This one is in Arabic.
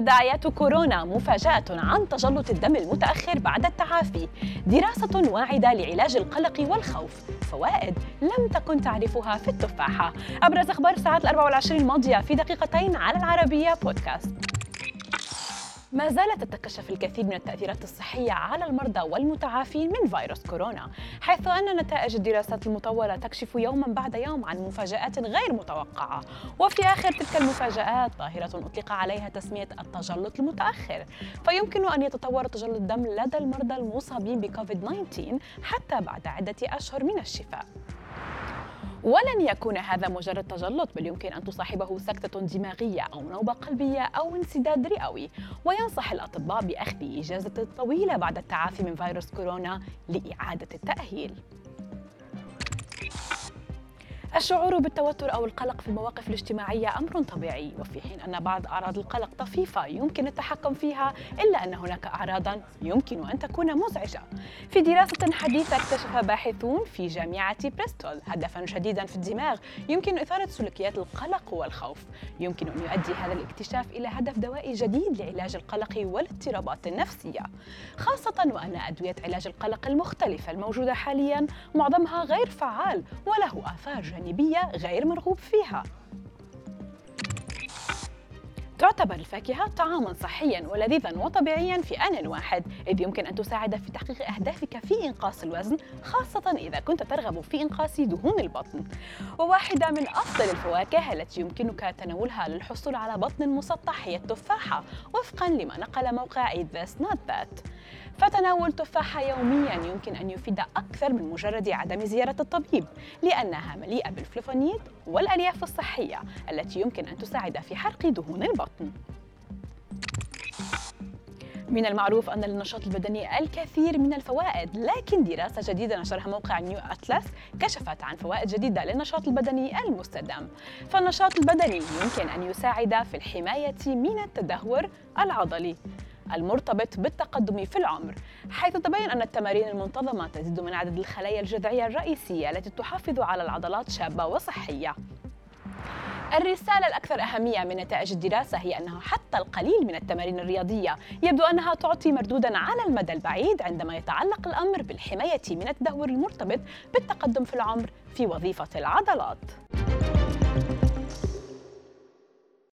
تداعيات كورونا مفاجأة عن تجلط الدم المتأخر بعد التعافي. دراسة واعدة لعلاج القلق والخوف. فوائد لم تكن تعرفها في التفاحة. أبرز أخبار الساعات الأربع والعشرين الماضية في دقيقتين على العربية بودكاست ما زالت تتكشف الكثير من التأثيرات الصحية على المرضى والمتعافين من فيروس كورونا حيث أن نتائج الدراسات المطولة تكشف يوما بعد يوم عن مفاجآت غير متوقعة. وفي آخر تلك المفاجآت ظاهرة أطلق عليها تسمية التجلط المتأخر. فيمكن أن يتطور تجلط الدم لدى المرضى المصابين بكوفيد 19 حتى بعد عدة أشهر من الشفاء. ولن يكون هذا مجرد تجلط بل يمكن أن تصاحبه سكتة دماغية أو نوبة قلبية أو انسداد رئوي. وينصح الأطباء بأخذ إجازة طويلة بعد التعافي من فيروس كورونا لإعادة التأهيل. الشعور بالتوتر أو القلق في المواقف الاجتماعية أمر طبيعي وفي حين أن بعض أعراض القلق طفيفة يمكن التحكم فيها إلا أن هناك أعراضا يمكن أن تكون مزعجة. في دراسة حديثة اكتشف باحثون في جامعة بريستول هدفا شديدا في الدماغ يمكن إثارة سلوكيات القلق والخوف. يمكن أن يؤدي هذا الاكتشاف إلى هدف دوائي جديد لعلاج القلق والاضطرابات النفسية خاصة وأن أدوية علاج القلق المختلفة الموجودة حاليا معظمها غير فعال وله آثار جانبية. غير مرغوب فيها. تعتبر الفاكهة طعاما صحيا ولذيذا وطبيعيا في آن واحد إذ يمكن أن تساعد في تحقيق أهدافك في إنقاص الوزن خاصة إذا كنت ترغب في إنقاص دهون البطن. وواحدة من أفضل الفواكه التي يمكنك تناولها للحصول على بطن مسطح هي التفاحة وفقا لما نقل موقع Eat This Not That فتناول تفاحة يوميا يمكن أن يفيد أكثر من مجرد عدم زيارة الطبيب لأنها مليئة بالفلافونويد والألياف الصحية التي يمكن أن تساعد في حرق دهون البطن. من المعروف أن للنشاط البدني الكثير من الفوائد لكن دراسة جديدة نشرها موقع نيو أتلس كشفت عن فوائد جديدة للنشاط البدني المستدام. فالنشاط البدني يمكن أن يساعد في الحماية من التدهور العضلي. المرتبط بالتقدم في العمر حيث تبين أن التمارين المنتظمة تزيد من عدد الخلايا الجذعية الرئيسية التي تحافظ على العضلات شابة وصحية. الرسالة الأكثر أهمية من نتائج الدراسة هي أنه حتى القليل من التمارين الرياضية يبدو أنها تعطي مردودا على المدى البعيد عندما يتعلق الأمر بالحماية من التدهور المرتبط بالتقدم في العمر في وظيفة العضلات.